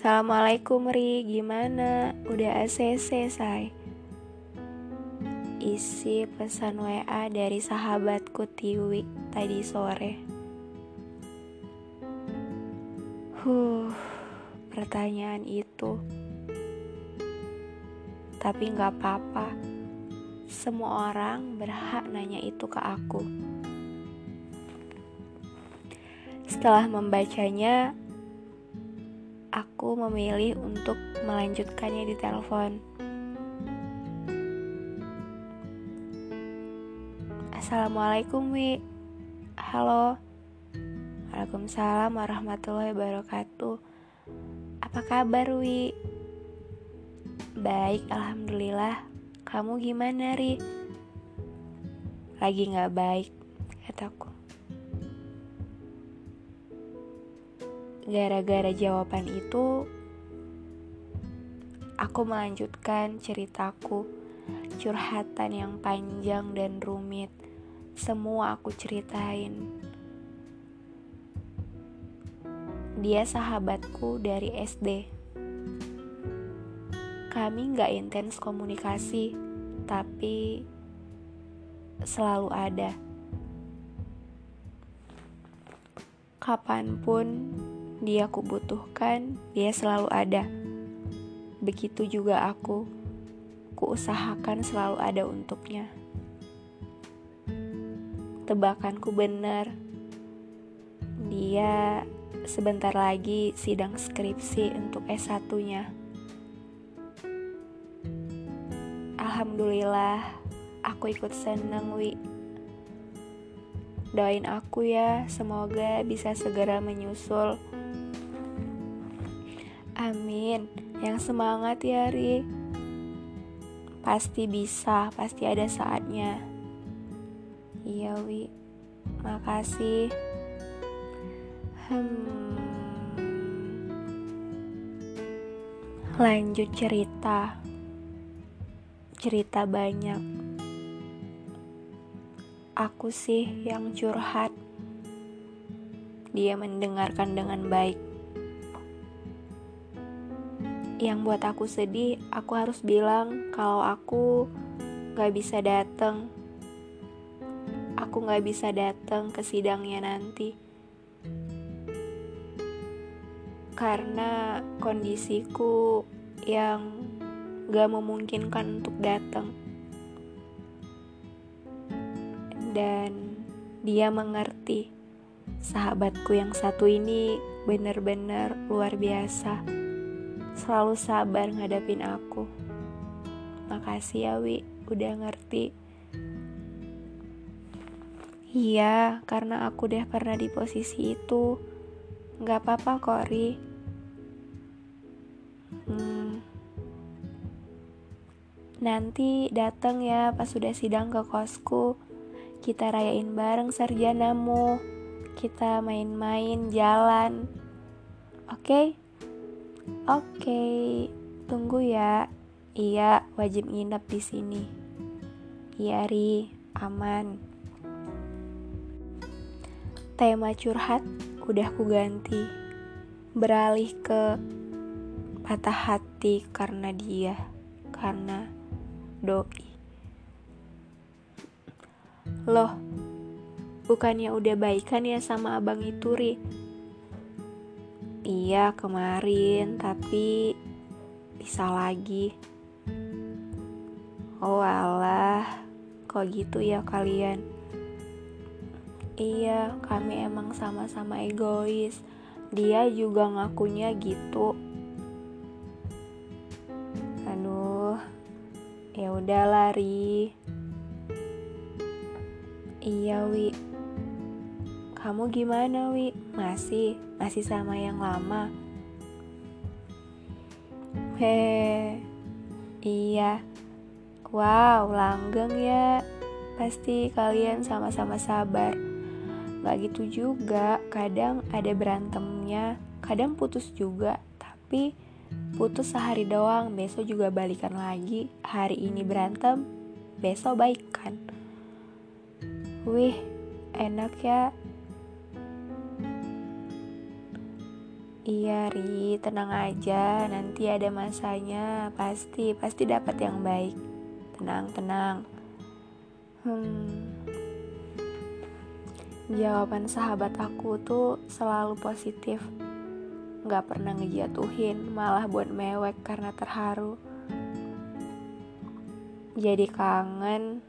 Assalamualaikum Ri, gimana? Udah ACC, say? Isi pesan WA dari sahabatku Tiwi tadi sore. Huh, pertanyaan itu. Tapi gak apa-apa. Semua orang berhak nanya itu ke aku. Setelah membacanya, aku memilih untuk melanjutkannya di telepon. Assalamualaikum Wi Halo Waalaikumsalam warahmatullahi wabarakatuh Apa kabar Wi? Baik, Alhamdulillah Kamu gimana Ri? Lagi gak baik, kataku Gara-gara jawaban itu Aku melanjutkan ceritaku Curhatan yang panjang dan rumit semua aku ceritain. Dia sahabatku dari SD. Kami gak intens komunikasi, tapi selalu ada. Kapan pun dia kubutuhkan, dia selalu ada. Begitu juga aku, kuusahakan selalu ada untuknya tebakanku benar. Dia sebentar lagi sidang skripsi untuk S1-nya. Alhamdulillah, aku ikut seneng, Wi. Doain aku ya, semoga bisa segera menyusul. Amin. Yang semangat ya, Ri. Pasti bisa, pasti ada saatnya. Iya Wi. Makasih. Hmm. Lanjut cerita. Cerita banyak. Aku sih yang curhat. Dia mendengarkan dengan baik Yang buat aku sedih Aku harus bilang Kalau aku gak bisa datang aku gak bisa datang ke sidangnya nanti. Karena kondisiku yang gak memungkinkan untuk datang. Dan dia mengerti sahabatku yang satu ini benar-benar luar biasa. Selalu sabar ngadapin aku. Makasih ya Wi, udah ngerti. Iya, karena aku udah pernah di posisi itu. Gak apa-apa kok, Ri. Hmm. Nanti datang ya pas sudah sidang ke kosku. Kita rayain bareng sarjanamu. Kita main-main, jalan. Oke? Okay? Oke, tunggu ya. Iya, wajib nginep di sini. Iya, Ri, aman. Tema curhat udah ku ganti Beralih ke patah hati karena dia Karena doi Loh, bukannya udah baikan ya sama abang itu, Ri? Iya, kemarin, tapi bisa lagi. Oh alah, kok gitu ya kalian? Iya, kami emang sama-sama egois. Dia juga ngakunya gitu. Aduh, ya udah lari. Iya, Wi. Kamu gimana, Wi? Masih, masih sama yang lama. Hehe. Iya. Wow, langgeng ya. Pasti kalian sama-sama sabar. Gak gitu juga, kadang ada berantemnya, kadang putus juga, tapi putus sehari doang, besok juga balikan lagi. Hari ini berantem, besok baikan. Wih, enak ya. Iya Ri, tenang aja, nanti ada masanya, pasti, pasti dapat yang baik. Tenang, tenang. Hmm, jawaban sahabat aku tuh selalu positif. Gak pernah ngejatuhin, malah buat mewek karena terharu. Jadi kangen.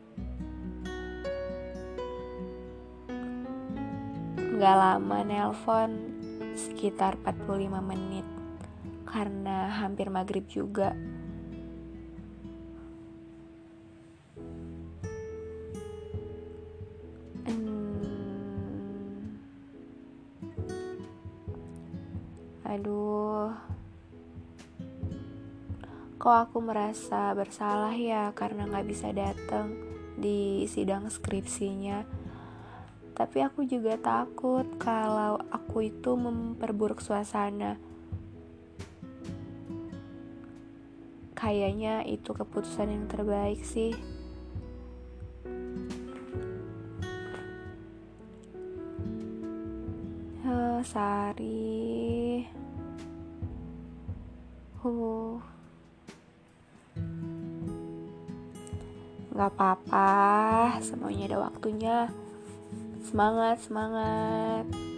Gak lama nelpon, sekitar 45 menit karena hampir maghrib juga. Hmm. Aduh, kok aku merasa bersalah ya karena gak bisa datang di sidang skripsinya tapi aku juga takut kalau aku itu memperburuk suasana. Kayaknya itu keputusan yang terbaik sih. Uh, Sari. Uh. Gak apa-apa, semuanya ada waktunya. Semangat, semangat.